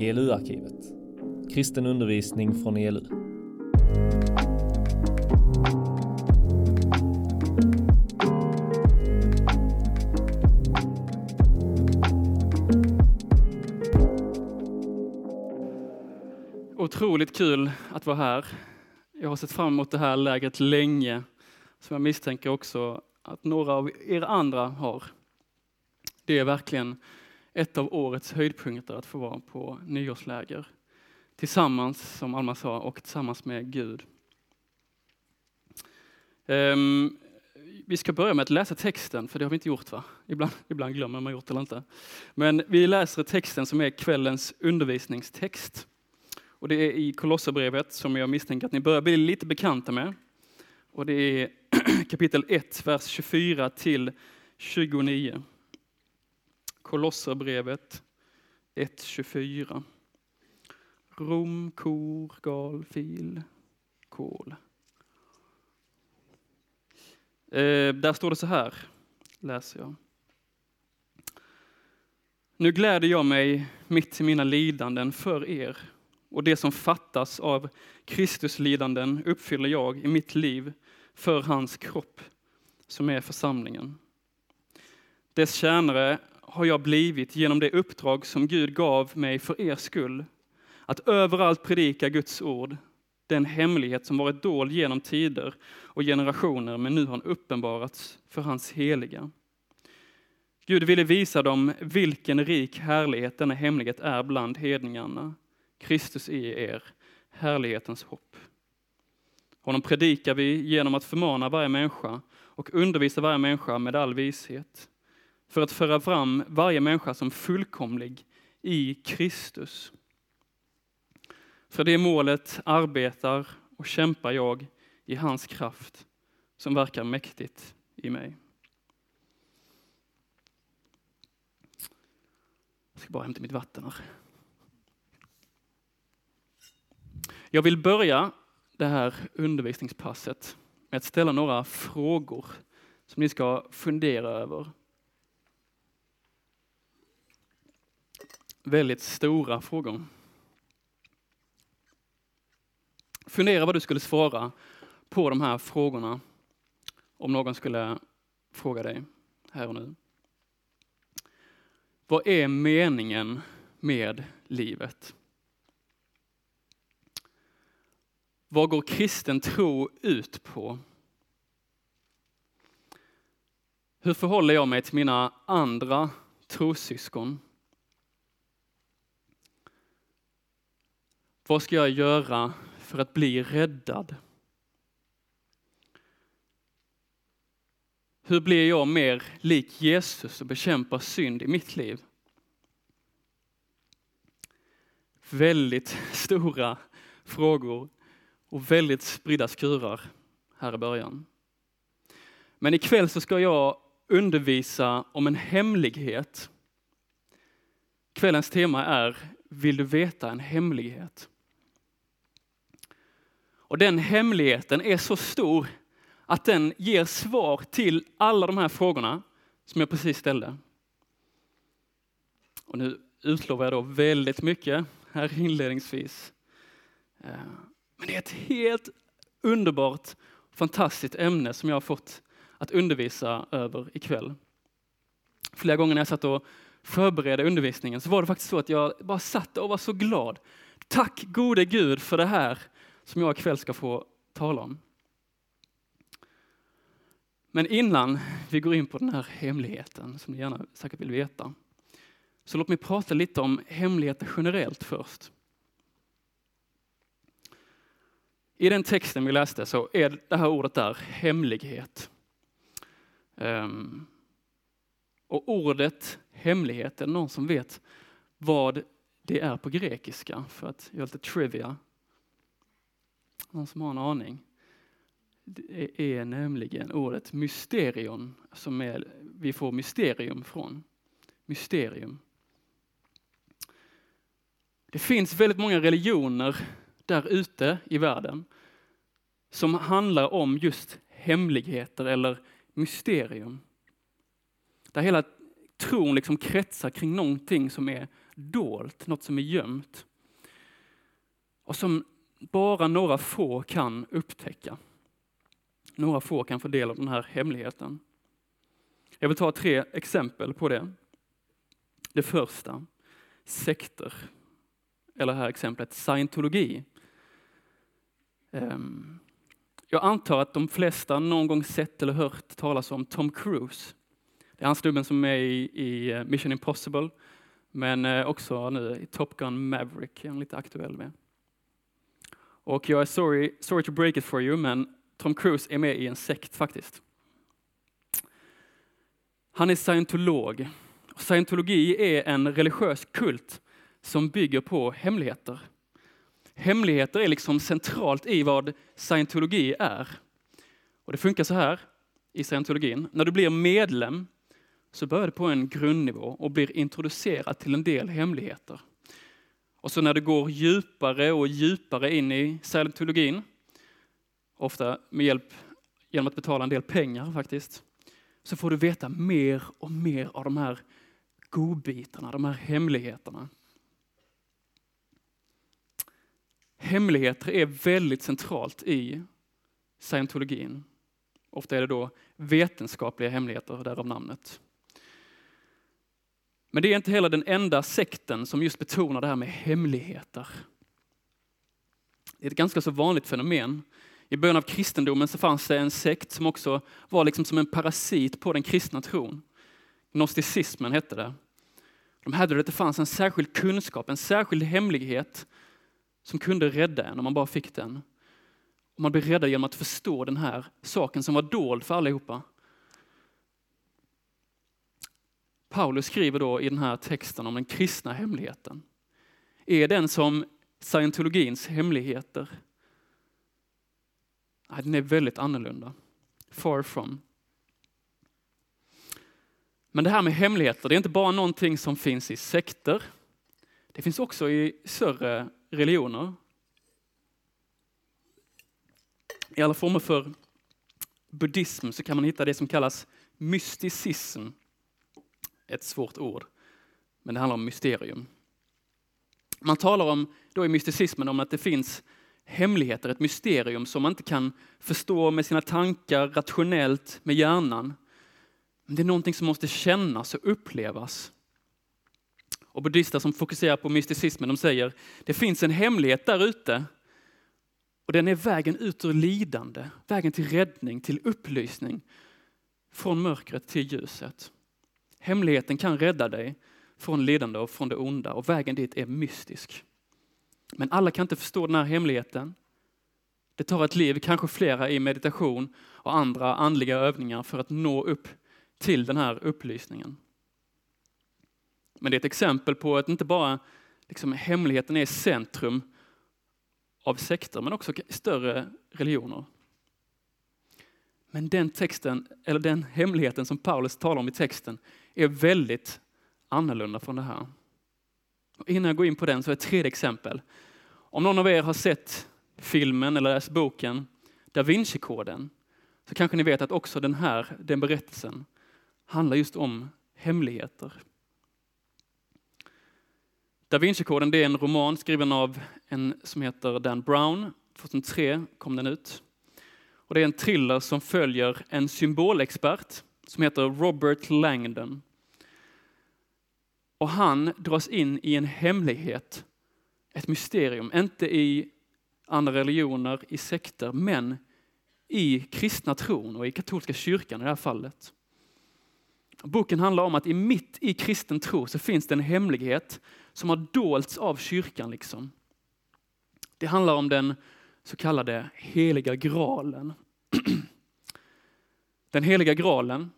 ELU-arkivet. Kristen undervisning från ELU. Otroligt kul att vara här. Jag har sett fram emot det här lägret länge, som jag misstänker också att några av er andra har. Det är verkligen ett av årets höjdpunkter att få vara på nyårsläger. Tillsammans, som Alma sa, och tillsammans med Gud. Um, vi ska börja med att läsa texten, för det har vi inte gjort va? Ibland, ibland glömmer man gjort det eller inte. Men vi läser texten som är kvällens undervisningstext. Och det är i Kolosserbrevet som jag misstänker att ni börjar bli lite bekanta med. Och det är kapitel 1, vers 24 till 29. Kolosserbrevet 1.24. Rom, kor, gal, fil, kol. Eh, där står det så här, läser jag. Nu gläder jag mig mitt i mina lidanden för er och det som fattas av Kristus lidanden uppfyller jag i mitt liv för hans kropp, som är församlingen. Dess tjänare har jag blivit genom det uppdrag som Gud gav mig för er skull, att överallt predika Guds ord, den hemlighet som varit dold genom tider och generationer, men nu har uppenbarats för hans heliga. Gud ville visa dem vilken rik härlighet denna hemlighet är bland hedningarna. Kristus i er, härlighetens hopp. Honom predikar vi genom att förmana varje människa och undervisa varje människa med all vishet, för att föra fram varje människa som fullkomlig i Kristus. För det målet arbetar och kämpar jag i hans kraft som verkar mäktigt i mig. Jag ska bara hämta mitt vatten här. Jag vill börja det här undervisningspasset med att ställa några frågor som ni ska fundera över. Väldigt stora frågor. Fundera vad du skulle svara på de här frågorna om någon skulle fråga dig här och nu. Vad är meningen med livet? Vad går kristen tro ut på? Hur förhåller jag mig till mina andra trossyskon? Vad ska jag göra för att bli räddad? Hur blir jag mer lik Jesus och bekämpar synd i mitt liv? Väldigt stora frågor och väldigt spridda skurar här i början. Men ikväll så ska jag undervisa om en hemlighet. Kvällens tema är Vill du veta en hemlighet? Och den hemligheten är så stor att den ger svar till alla de här frågorna som jag precis ställde. Och nu utlovar jag då väldigt mycket här inledningsvis. Eh, men det är ett helt underbart, fantastiskt ämne som jag har fått att undervisa över ikväll. Flera gånger när jag satt och förberedde undervisningen så var det faktiskt så att jag bara satt och var så glad. Tack gode Gud för det här som jag ikväll ska få tala om. Men innan vi går in på den här hemligheten som ni gärna säkert vill veta, så låt mig prata lite om hemligheter generellt först. I den texten vi läste så är det här ordet där hemlighet. Um, och ordet hemlighet, är det någon som vet vad det är på grekiska? För att göra lite trivia. Någon som har en aning? Det är nämligen ordet mysterion som är, vi får mysterium från. Mysterium. Det finns väldigt många religioner där ute i världen som handlar om just hemligheter eller mysterium. Där hela tron liksom kretsar kring någonting som är dolt, något som är gömt. Och som bara några få kan upptäcka. Några få kan få del av den här hemligheten. Jag vill ta tre exempel på det. Det första, sekter. Eller här exemplet scientologi. Ehm, jag antar att de flesta någon gång sett eller hört talas om Tom Cruise. Det är han snubben som är i, i eh, Mission Impossible, men eh, också nu i Top Gun Maverick är han lite aktuell med. Och jag är sorry, sorry to break it for you, men Tom Cruise är med i en sekt faktiskt. Han är scientolog. Scientologi är en religiös kult som bygger på hemligheter. Hemligheter är liksom centralt i vad scientologi är. Och det funkar så här i scientologin. När du blir medlem så börjar du på en grundnivå och blir introducerad till en del hemligheter. Och så när du går djupare och djupare in i scientologin, ofta med hjälp genom att betala en del pengar faktiskt, så får du veta mer och mer av de här godbitarna, de här hemligheterna. Hemligheter är väldigt centralt i scientologin. Ofta är det då vetenskapliga hemligheter, därav namnet. Men det är inte heller den enda sekten som just betonar det här med hemligheter. Det är ett ganska så vanligt fenomen. I början av kristendomen så fanns det en sekt som också var liksom som en parasit på den kristna tron. Gnosticismen hette det. De hävdade att det fanns en särskild kunskap, en särskild hemlighet som kunde rädda en om man bara fick den. Och man blev räddad genom att förstå den här saken som var dold för allihopa. Paulus skriver då i den här texten om den kristna hemligheten. Är den som scientologins hemligheter? Nej, den är väldigt annorlunda. Far from. Men det här med hemligheter, det är inte bara någonting som finns i sekter. Det finns också i större religioner. I alla former för buddhism så kan man hitta det som kallas mysticism. Ett svårt ord, men det handlar om mysterium. Man talar om, då i mysticismen om att det finns hemligheter, ett mysterium som man inte kan förstå med sina tankar rationellt med hjärnan. Men det är någonting som måste kännas och upplevas. Och buddhister som fokuserar på mysticismen, de säger det finns en hemlighet där ute och den är vägen ut ur lidande, vägen till räddning, till upplysning. Från mörkret till ljuset. Hemligheten kan rädda dig från lidande och från det onda och vägen dit är mystisk. Men alla kan inte förstå den här hemligheten. Det tar ett liv, kanske flera i meditation och andra andliga övningar för att nå upp till den här upplysningen. Men det är ett exempel på att inte bara liksom, hemligheten är centrum av sekter, men också större religioner. Men den texten, eller den hemligheten som Paulus talar om i texten, är väldigt annorlunda från det här. Och innan jag går in på den så är ett tredje exempel. Om någon av er har sett filmen eller läst boken Da Vinci-koden, så kanske ni vet att också den här, den berättelsen, handlar just om hemligheter. Da Vinci-koden är en roman skriven av en som heter Dan Brown. 2003 kom den ut. Och det är en thriller som följer en symbolexpert som heter Robert Langdon. Och han dras in i en hemlighet, ett mysterium, inte i andra religioner, i sekter, men i kristna tron och i katolska kyrkan i det här fallet. Boken handlar om att i mitt i kristen tro så finns det en hemlighet som har dolts av kyrkan. Liksom. Det handlar om den så kallade heliga graalen. Den heliga graalen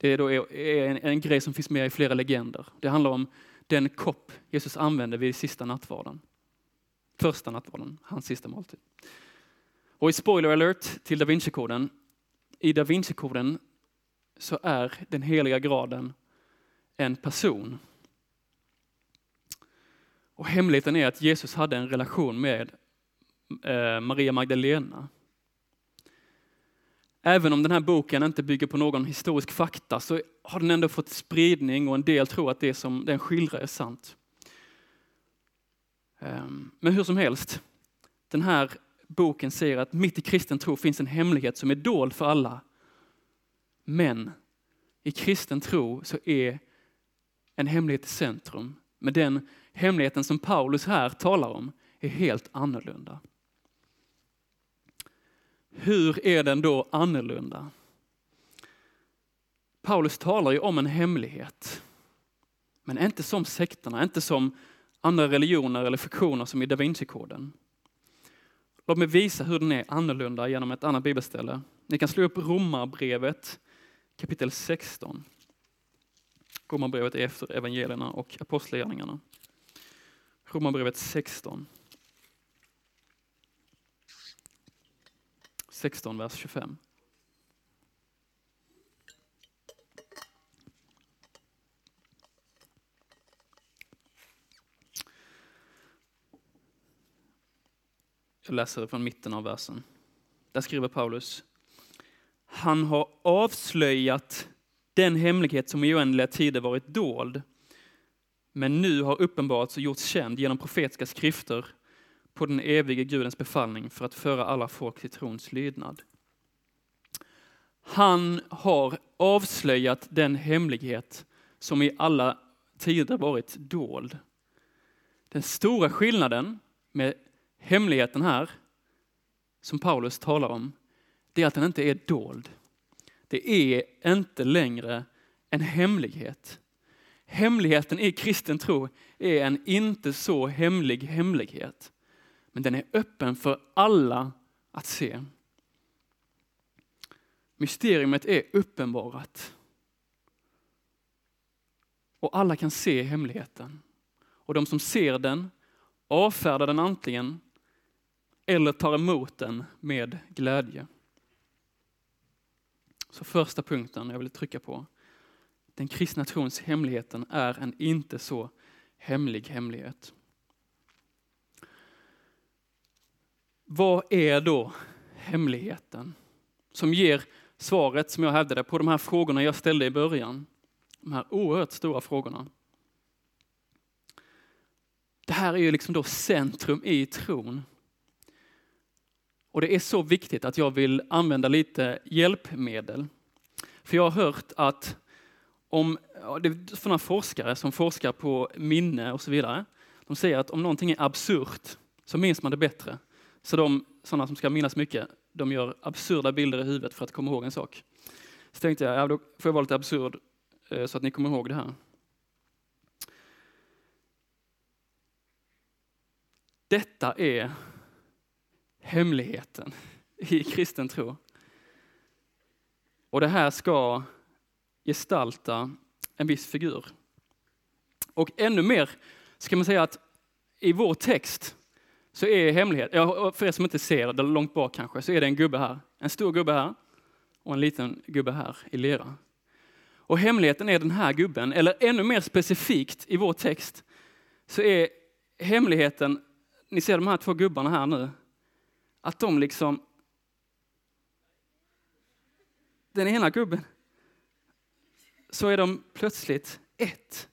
det är, då en, en grej som finns med i flera legender. Det handlar om den kopp Jesus använde vid sista nattvarden. Första nattvarden, hans sista måltid. Och i spoiler alert till Da Vinci-koden, i Da Vinci-koden så är den heliga graden en person. Och hemligheten är att Jesus hade en relation med eh, Maria Magdalena även om den här boken inte bygger på någon historisk fakta så har den ändå fått spridning och en del tror att det som den skildrar är sant. Ehm, men hur som helst, den här boken säger att mitt i kristen tro finns en hemlighet som är dold för alla. Men i kristen tro så är en hemlighet i centrum. Men den hemligheten som Paulus här talar om är helt annorlunda. Hur är den då annorlunda? Paulus talar ju om en hemlighet. Men inte som sekterna, inte som andra religioner eller fiktioner som i Da Vinci-koden. Låt mig visa hur den är annorlunda genom ett annat bibelställe. Ni kan slå upp Romarbrevet kapitel 16. Romarbrevet är efter evangelierna och apostlagärningarna. Romarbrevet 16. 16, vers 25. Jag läser från mitten av versen. Där skriver Paulus. Han har avslöjat den hemlighet som i oändliga tider varit dold, men nu har uppenbarats och gjorts känd genom profetiska skrifter på den evige Gudens befallning för att föra alla folk till trons lydnad. Han har avslöjat den hemlighet som i alla tider varit dold. Den stora skillnaden med hemligheten här, som Paulus talar om, det är att den inte är dold. Det är inte längre en hemlighet. Hemligheten i kristen tro är en inte så hemlig hemlighet. Men den är öppen för alla att se. Mysteriet är uppenbarat. Och alla kan se hemligheten. Och de som ser den avfärdar den antingen eller tar emot den med glädje. Så första punkten jag vill trycka på. Den kristna trons hemligheten är en inte så hemlig hemlighet. Vad är då hemligheten som ger svaret som jag hävdade på de här frågorna jag ställde i början? De här oerhört stora frågorna. Det här är ju liksom då centrum i tron. Och det är så viktigt att jag vill använda lite hjälpmedel. För jag har hört att om, det är sådana forskare som forskar på minne och så vidare. De säger att om någonting är absurt så minns man det bättre. Så de sådana som ska minnas mycket, de gör absurda bilder i huvudet för att komma ihåg en sak. Så tänkte jag, ja, då får jag vara lite absurd eh, så att ni kommer ihåg det här. Detta är hemligheten i kristen tro. Och det här ska gestalta en viss figur. Och ännu mer ska man säga att i vår text så är hemlighet, ja, för er som inte ser det långt bak kanske, så är det en gubbe här. En stor gubbe här och en liten gubbe här i lera. Och hemligheten är den här gubben, eller ännu mer specifikt i vår text, så är hemligheten, ni ser de här två gubbarna här nu, att de liksom... Den ena gubben, så är de plötsligt ett.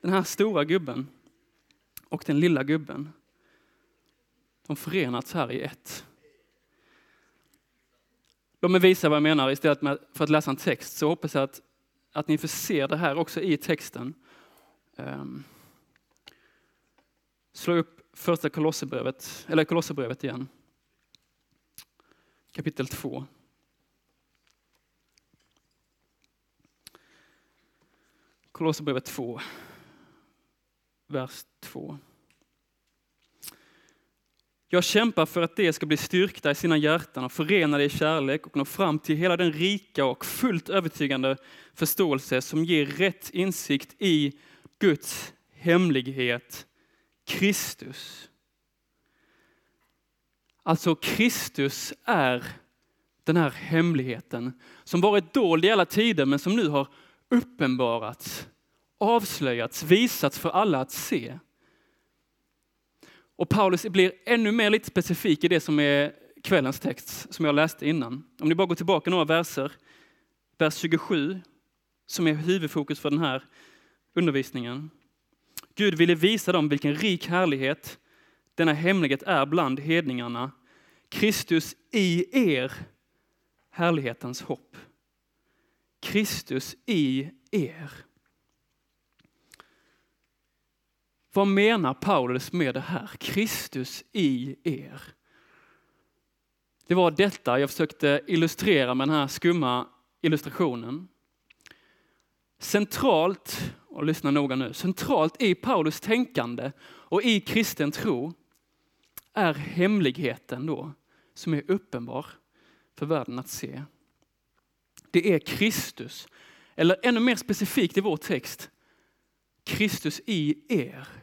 Den här stora gubben och den lilla gubben. De förenats här i ett. Låt mig visa vad jag menar istället för att läsa en text, så hoppas jag att, att ni får se det här också i texten. Um, slå upp första Kolosserbrevet, eller Kolosserbrevet igen kapitel 2. Kolosserbrevet 2, vers 2. Jag kämpar för att de ska bli styrkta i sina hjärtan och förenade i kärlek och nå fram till hela den rika och fullt övertygande förståelse som ger rätt insikt i Guds hemlighet, Kristus. Alltså Kristus är den här hemligheten som varit dold i alla tider men som nu har uppenbarats, avslöjats, visats för alla att se. Och Paulus blir ännu mer lite specifik i det som är kvällens text som jag läste innan. Om ni bara går tillbaka några verser, vers 27, som är huvudfokus för den här undervisningen. Gud ville visa dem vilken rik härlighet denna hemlighet är bland hedningarna. Kristus i er, härlighetens hopp. Kristus i er. Vad menar Paulus med det här? Kristus i er. Det var detta jag försökte illustrera med den här skumma illustrationen. Centralt, och lyssna noga nu, centralt i Paulus tänkande och i kristen tro är hemligheten då som är uppenbar för världen att se. Det är Kristus, eller ännu mer specifikt i vår text, Kristus i er.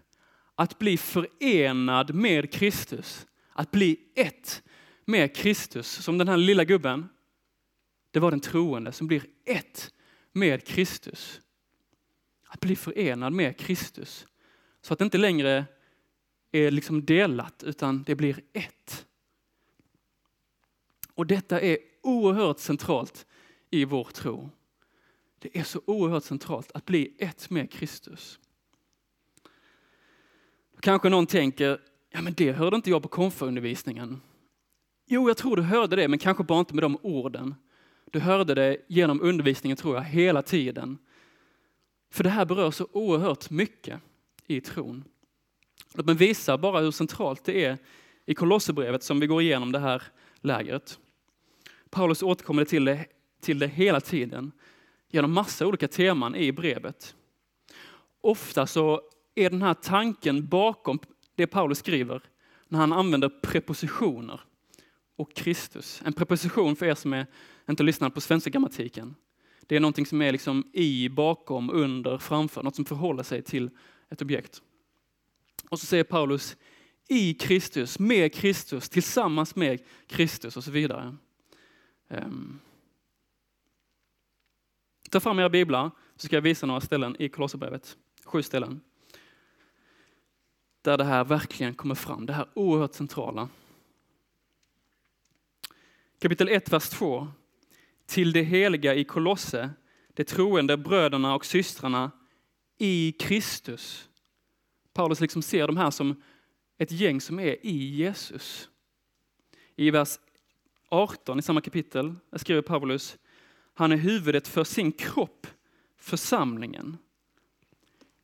Att bli förenad med Kristus, att bli ett med Kristus. Som den här lilla gubben, det var den troende som blir ett med Kristus. Att bli förenad med Kristus. Så att det inte längre är liksom delat, utan det blir ett. Och detta är oerhört centralt i vår tro. Det är så oerhört centralt att bli ett med Kristus. Kanske någon tänker, ja men det hörde inte jag på konfundervisningen. Jo, jag tror du hörde det, men kanske bara inte med de orden. Du hörde det genom undervisningen, tror jag, hela tiden. För det här berör så oerhört mycket i tron. Låt mig visa bara hur centralt det är i Kolosserbrevet som vi går igenom det här lägret. Paulus återkommer till det, till det hela tiden genom massa olika teman i brevet. Ofta så är den här tanken bakom det Paulus skriver när han använder prepositioner och Kristus. En preposition för er som är, inte lyssnar på svenska grammatiken. Det är någonting som är liksom i, bakom, under, framför, något som förhåller sig till ett objekt. Och så säger Paulus i Kristus, med Kristus, tillsammans med Kristus och så vidare. Um. Ta fram era biblar så ska jag visa några ställen i Kolosserbrevet. Sju ställen. Där det här verkligen kommer fram, det här oerhört centrala. Kapitel 1, vers 2. Till det heliga i Kolosse, de troende bröderna och systrarna i Kristus. Paulus liksom ser de här som ett gäng som är i Jesus. I vers 18 i samma kapitel skriver Paulus, han är huvudet för sin kropp, församlingen.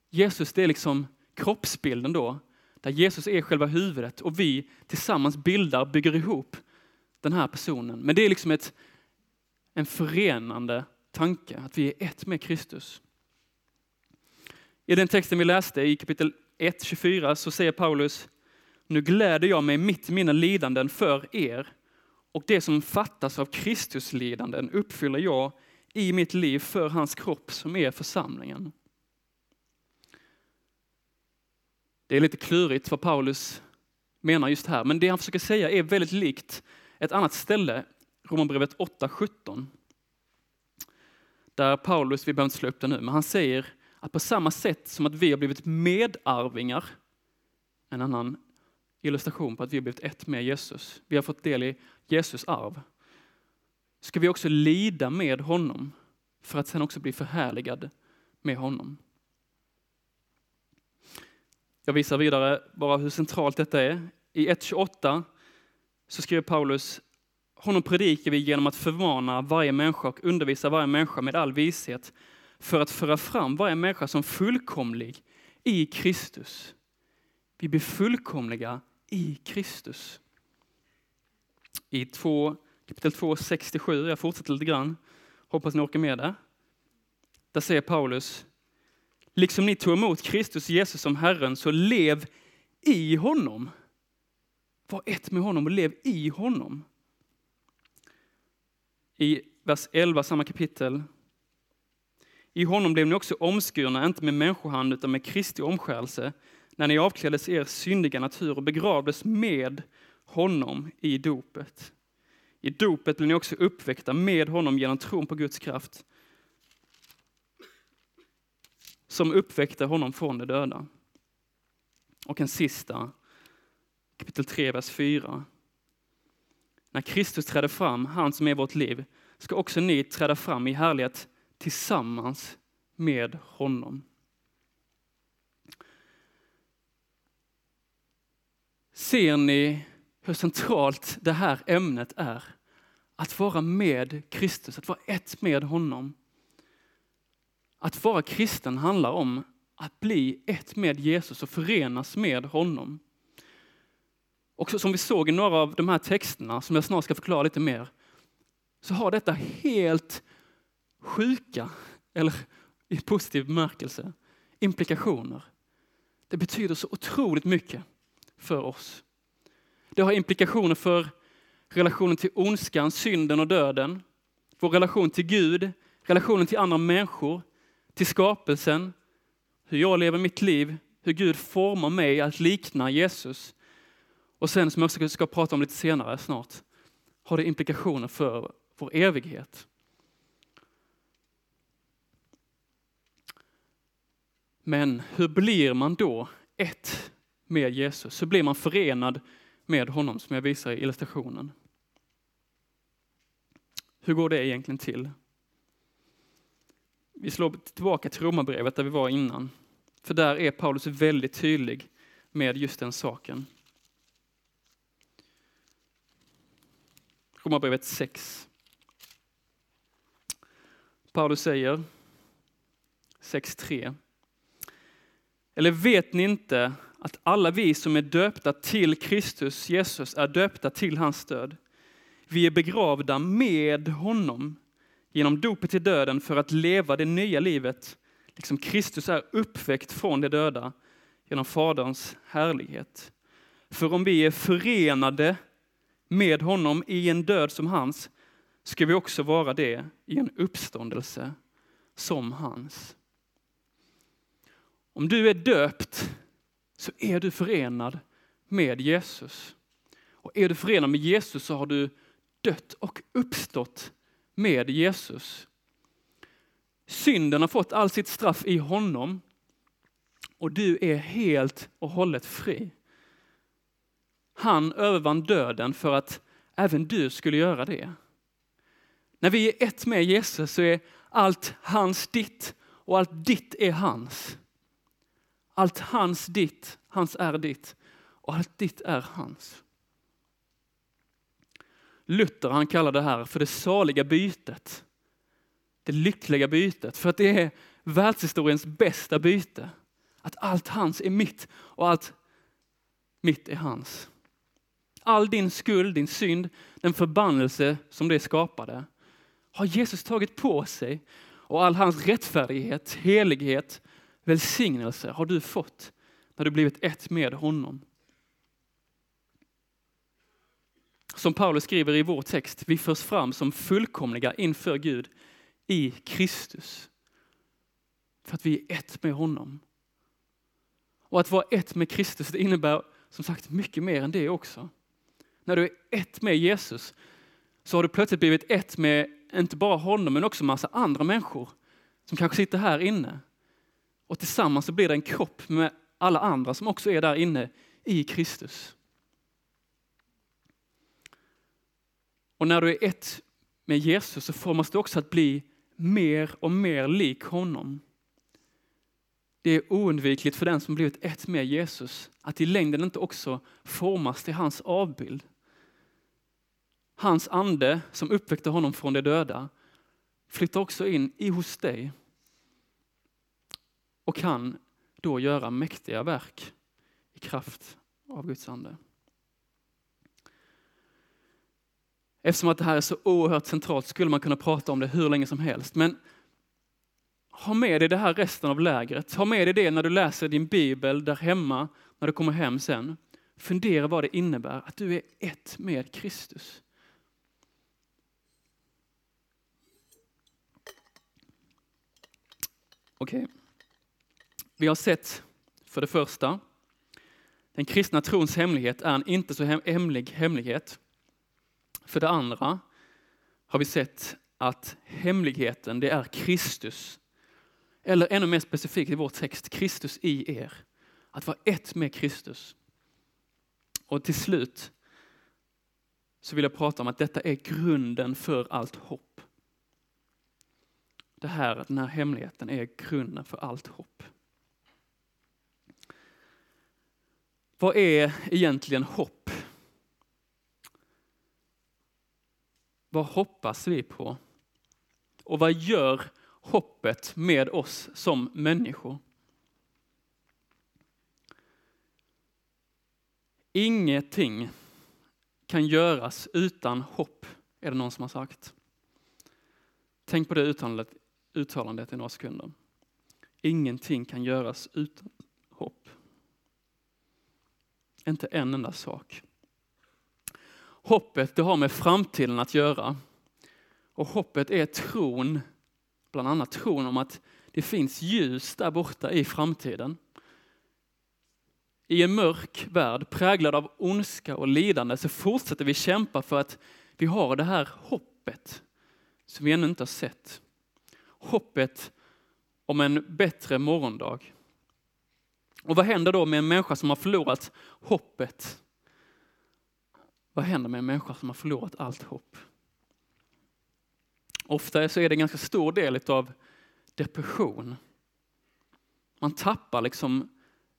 Jesus det är liksom kroppsbilden då, där Jesus är själva huvudet och vi tillsammans bildar, bygger ihop den här personen. Men det är liksom ett, en förenande tanke, att vi är ett med Kristus. I den texten vi läste i kapitel 1, 24 så säger Paulus, nu gläder jag mig mitt i mina lidanden för er och det som fattas av Kristus lidanden uppfyller jag i mitt liv för hans kropp som är församlingen. Det är lite klurigt vad Paulus menar just här, men det han försöker säga är väldigt likt ett annat ställe, Romarbrevet 8.17. Där Paulus, vi behöver inte slå upp det nu, men han säger att på samma sätt som att vi har blivit medarvingar, en annan illustration på att vi har blivit ett med Jesus, vi har fått del i Jesus arv, ska vi också lida med honom för att sen också bli förhärligad med honom. Jag visar vidare bara hur centralt detta är. I 1.28 så skriver Paulus, honom predikar vi genom att förmana varje människa och undervisa varje människa med all vishet för att föra fram varje människa som fullkomlig i Kristus. Vi blir fullkomliga i Kristus. I 2, kapitel 2, 67, jag fortsätter lite grann, hoppas ni orkar med det. Där säger Paulus, liksom ni tog emot Kristus Jesus som Herren, så lev i honom. Var ett med honom och lev i honom. I vers 11, samma kapitel. I honom blev ni också omskurna, inte med människohand utan med Kristi omskärelse, när ni avkläddes er syndiga natur och begravdes med honom i dopet. I dopet blev ni också uppväckta med honom genom tron på Guds kraft, som uppväckte honom från de döda. Och en sista, kapitel 3, vers 4. när Kristus träder fram, han som är vårt liv, ska också ni träda fram i härlighet tillsammans med honom. Ser ni hur centralt det här ämnet är? Att vara med Kristus, att vara ett med honom. Att vara kristen handlar om att bli ett med Jesus och förenas med honom. Och som vi såg i några av de här texterna, som jag snart ska förklara lite mer, så har detta helt sjuka, eller i positiv bemärkelse, implikationer. Det betyder så otroligt mycket för oss. Det har implikationer för relationen till ondskan, synden och döden, vår relation till Gud, relationen till andra människor, till skapelsen, hur jag lever mitt liv, hur Gud formar mig att likna Jesus. Och sen, som jag också ska prata om lite senare snart, har det implikationer för vår evighet. Men hur blir man då ett med Jesus? Hur blir man förenad med honom som jag visar i illustrationen? Hur går det egentligen till? Vi slår tillbaka till Romarbrevet där vi var innan. För där är Paulus väldigt tydlig med just den saken. Romarbrevet 6. Paulus säger 6.3. Eller vet ni inte att alla vi som är döpta till Kristus Jesus är döpta till hans död? Vi är begravda med honom genom dopet till döden för att leva det nya livet, liksom Kristus är uppväckt från de döda genom Faderns härlighet. För om vi är förenade med honom i en död som hans, ska vi också vara det i en uppståndelse som hans. Om du är döpt så är du förenad med Jesus. Och är du förenad med Jesus så har du dött och uppstått med Jesus. Synden har fått all sitt straff i honom och du är helt och hållet fri. Han övervann döden för att även du skulle göra det. När vi är ett med Jesus så är allt hans ditt och allt ditt är hans. Allt hans ditt, hans är ditt och allt ditt är hans. Luther han kallar det här för det saliga bytet. Det lyckliga bytet, för att det är världshistoriens bästa byte. Att allt hans är mitt och allt mitt är hans. All din skuld, din synd, den förbannelse som det skapade har Jesus tagit på sig och all hans rättfärdighet, helighet, välsignelse har du fått när du blivit ett med honom. Som Paulus skriver i vår text, vi förs fram som fullkomliga inför Gud i Kristus. För att vi är ett med honom. Och att vara ett med Kristus det innebär som sagt mycket mer än det också. När du är ett med Jesus så har du plötsligt blivit ett med inte bara honom men också massa andra människor som kanske sitter här inne. Och tillsammans så blir det en kropp med alla andra som också är där inne i Kristus. Och när du är ett med Jesus så formas du också att bli mer och mer lik honom. Det är oundvikligt för den som blivit ett med Jesus att i längden inte också formas till hans avbild. Hans ande som uppväckte honom från de döda flyttar också in i hos dig och kan då göra mäktiga verk i kraft av Guds ande. Eftersom att det här är så oerhört centralt skulle man kunna prata om det hur länge som helst. Men ha med dig det här resten av lägret. Ha med dig det när du läser din bibel där hemma, när du kommer hem sen. Fundera vad det innebär att du är ett med Kristus. Okej. Okay. Vi har sett, för det första, den kristna trons hemlighet är en inte så hemlig hemlighet. För det andra har vi sett att hemligheten, det är Kristus. Eller ännu mer specifikt i vår text, Kristus i er. Att vara ett med Kristus. Och till slut så vill jag prata om att detta är grunden för allt hopp. Det här, den här hemligheten är grunden för allt hopp. Vad är egentligen hopp? Vad hoppas vi på? Och vad gör hoppet med oss som människor? Ingenting kan göras utan hopp, är det någon som har sagt. Tänk på det uttalandet, uttalandet i några sekunder. Ingenting kan göras utan hopp. Inte en enda sak. Hoppet det har med framtiden att göra. Och hoppet är tron, bland annat tron om att det finns ljus där borta i framtiden. I en mörk värld präglad av ondska och lidande så fortsätter vi kämpa för att vi har det här hoppet som vi ännu inte har sett. Hoppet om en bättre morgondag. Och vad händer då med en människa som har förlorat hoppet? Vad händer med en människa som har förlorat allt hopp? Ofta så är det en ganska stor del av depression. Man tappar liksom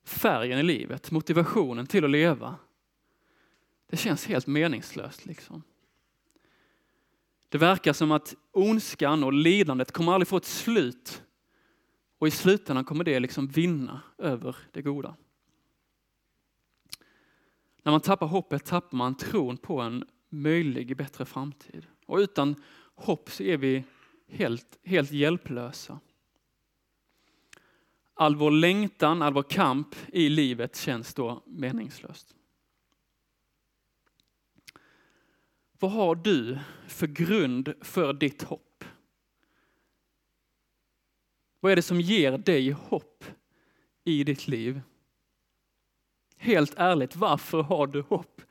färgen i livet, motivationen till att leva. Det känns helt meningslöst. liksom. Det verkar som att ondskan och lidandet kommer aldrig få ett slut. Och i slutändan kommer det liksom vinna över det goda. När man tappar hoppet tappar man tron på en möjlig bättre framtid. Och utan hopp så är vi helt, helt hjälplösa. All vår längtan, all vår kamp i livet känns då meningslöst. Vad har du för grund för ditt hopp? Vad är det som ger dig hopp i ditt liv? Helt ärligt, varför har du hopp?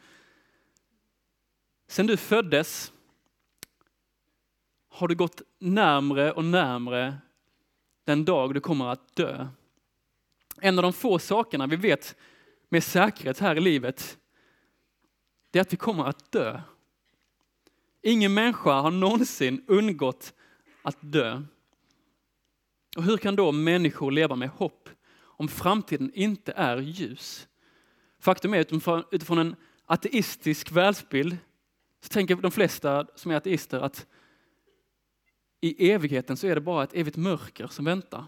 Sen du föddes har du gått närmre och närmre den dag du kommer att dö. En av de få sakerna vi vet med säkerhet här i livet, det är att vi kommer att dö. Ingen människa har någonsin undgått att dö. Och hur kan då människor leva med hopp om framtiden inte är ljus? Faktum är att utifrån en ateistisk världsbild så tänker de flesta som är ateister att i evigheten så är det bara ett evigt mörker som väntar.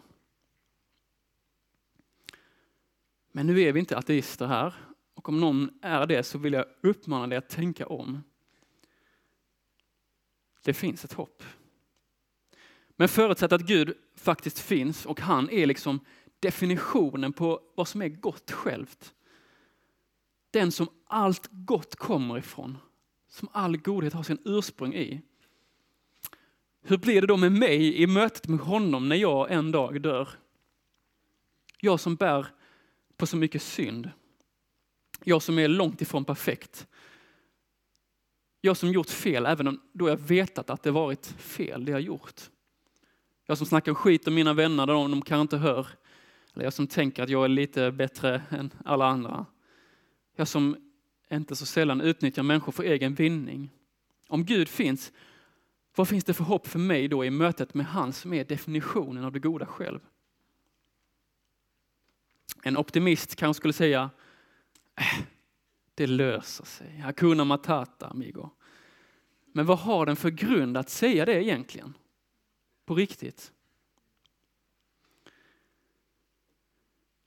Men nu är vi inte ateister här och om någon är det så vill jag uppmana dig att tänka om. Det finns ett hopp. Men förutsatt att Gud faktiskt finns och han är liksom definitionen på vad som är gott självt. Den som allt gott kommer ifrån, som all godhet har sin ursprung i. Hur blir det då med mig i mötet med honom när jag en dag dör? Jag som bär på så mycket synd. Jag som är långt ifrån perfekt. Jag som gjort fel även då jag vetat att det varit fel det jag gjort. Jag som snackar skit om mina vänner där de kanske inte hör. Eller jag som tänker att jag är lite bättre än alla andra. Jag som inte så sällan utnyttjar människor för egen vinning. Om Gud finns, vad finns det för hopp för mig då i mötet med han som är definitionen av det goda själv? En optimist kanske skulle säga, äh, det löser sig. Hakuna matata, amigo. Men vad har den för grund att säga det egentligen? På riktigt?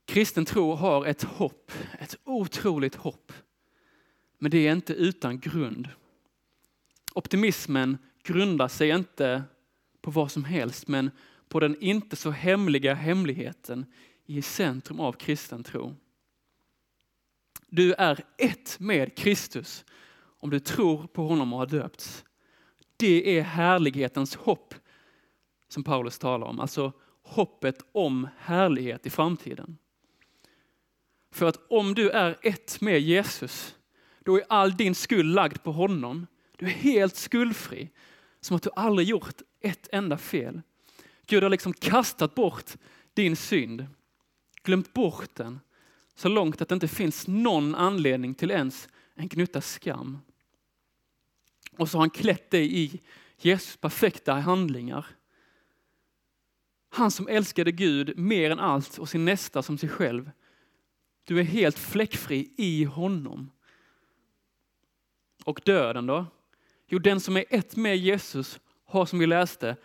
Kristen tro har ett hopp, ett otroligt hopp. Men det är inte utan grund. Optimismen grundar sig inte på vad som helst, men på den inte så hemliga hemligheten i centrum av kristen tro. Du är ett med Kristus om du tror på honom och har döpts. Det är härlighetens hopp som Paulus talar om, alltså hoppet om härlighet i framtiden. För att om du är ett med Jesus, då är all din skuld lagd på honom. Du är helt skuldfri, som att du aldrig gjort ett enda fel. Gud har liksom kastat bort din synd, glömt bort den, så långt att det inte finns någon anledning till ens en gnutta skam. Och så har han klätt dig i Jesus perfekta handlingar. Han som älskade Gud mer än allt och sin nästa som sig själv. Du är helt fläckfri i honom. Och döden då? Jo, den som är ett med Jesus har som vi läste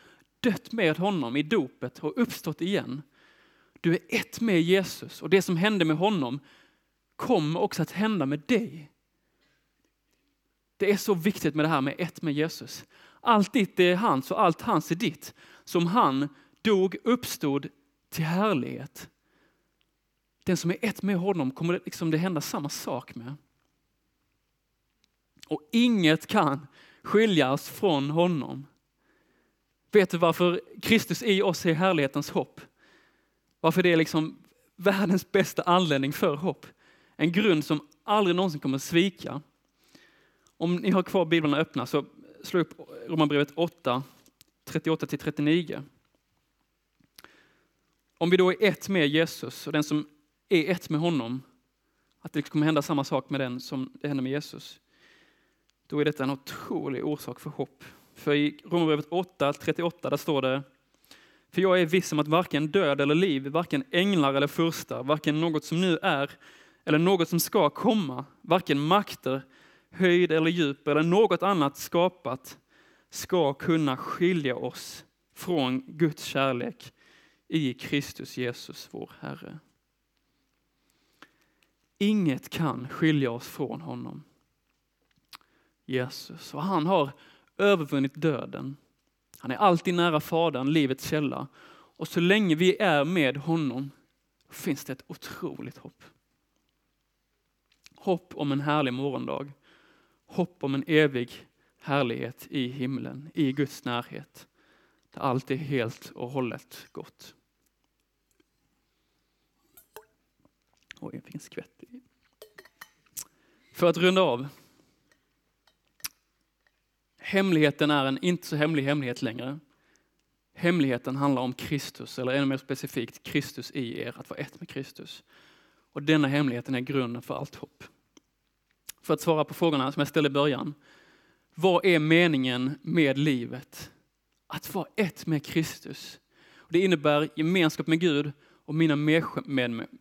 dött med honom i dopet och uppstått igen. Du är ett med Jesus och det som hände med honom kommer också att hända med dig. Det är så viktigt med det här med ett med Jesus. Allt ditt är hans och allt hans är ditt. Som han dog, uppstod till härlighet. Den som är ett med honom kommer det, liksom det hända samma sak med. Och inget kan skilja oss från honom. Vet du varför Kristus i oss är härlighetens hopp? Varför det är liksom världens bästa anledning för hopp. En grund som aldrig någonsin kommer att svika. Om ni har kvar biblarna öppna så slå upp Romarbrevet 8, 38-39. Om vi då är ett med Jesus och den som är ett med honom, att det kommer hända samma sak med den som det hände med Jesus, då är detta en otrolig orsak för hopp. För i Romarbrevet 8, 38, där står det, för jag är viss om att varken död eller liv, varken änglar eller furstar, varken något som nu är eller något som ska komma, varken makter, höjd eller djup eller något annat skapat ska kunna skilja oss från Guds kärlek i Kristus Jesus, vår Herre. Inget kan skilja oss från honom. Jesus. Och han har övervunnit döden. Han är alltid nära Fadern, livets källa. Och så länge vi är med honom finns det ett otroligt hopp. Hopp om en härlig morgondag. Hopp om en evig härlighet i himlen, i Guds närhet. Där allt är helt och hållet gott. Oj, jag fick en skvätt. För att runda av. Hemligheten är en inte så hemlig hemlighet längre. Hemligheten handlar om Kristus, eller ännu mer specifikt Kristus i er, att vara ett med Kristus. Och denna hemligheten är grunden för allt hopp. För att svara på frågorna som jag ställde i början. Vad är meningen med livet? Att vara ett med Kristus. Det innebär gemenskap med Gud och mina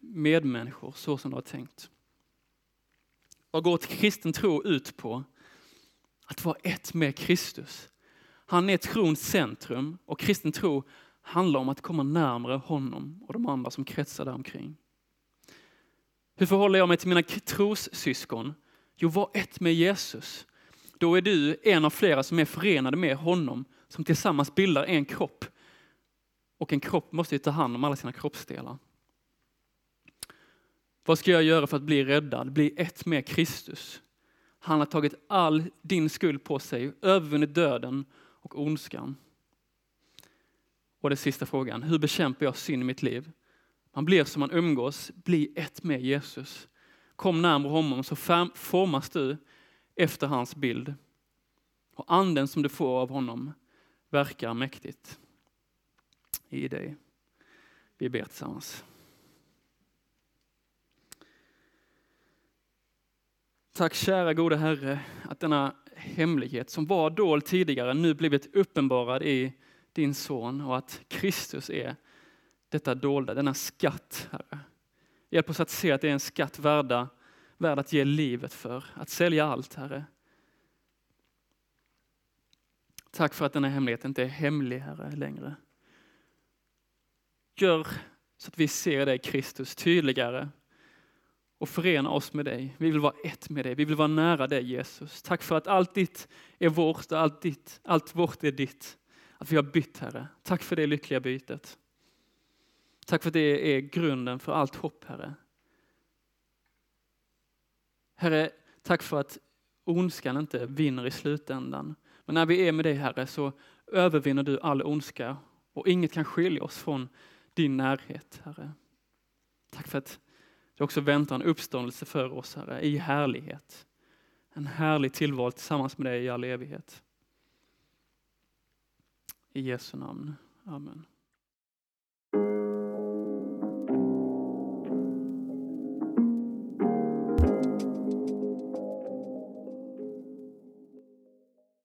medmänniskor så som du har tänkt. Vad går kristen tro ut på? Att vara ett med Kristus. Han är trons centrum och kristen tro handlar om att komma närmare honom och de andra som kretsar där omkring. Hur förhåller jag mig till mina trossyskon? Jo, var ett med Jesus. Då är du en av flera som är förenade med honom, som tillsammans bildar en kropp. Och en kropp måste ju ta hand om alla sina kroppsdelar. Vad ska jag göra för att bli räddad, bli ett med Kristus? Han har tagit all din skuld på sig, övervunnit döden och ondskan. Och den sista frågan, hur bekämpar jag synd i mitt liv? Man blir som man umgås, bli ett med Jesus. Kom närmare honom så formas du efter hans bild. Och anden som du får av honom verkar mäktigt i dig. Vi ber tillsammans. Tack kära gode Herre att denna hemlighet som var dold tidigare nu blivit uppenbarad i din son och att Kristus är detta dolda, denna skatt, Herre. Hjälp oss att se att det är en skatt värda, värd att ge livet för, att sälja allt, Herre. Tack för att denna hemlighet inte är hemlig, Herre, längre. Gör så att vi ser dig, Kristus, tydligare och förena oss med dig. Vi vill vara ett med dig. Vi vill vara nära dig Jesus. Tack för att allt ditt är vårt och allt, ditt, allt vårt är ditt. Att vi har bytt Herre. Tack för det lyckliga bytet. Tack för att det är grunden för allt hopp Herre. Herre, tack för att ondskan inte vinner i slutändan. Men när vi är med dig Herre så övervinner du all ondska och inget kan skilja oss från din närhet Herre. Tack för att det också väntar en uppståndelse för oss, Herre, i härlighet. En härlig tillvaro tillsammans med dig i all evighet. I Jesu namn. Amen.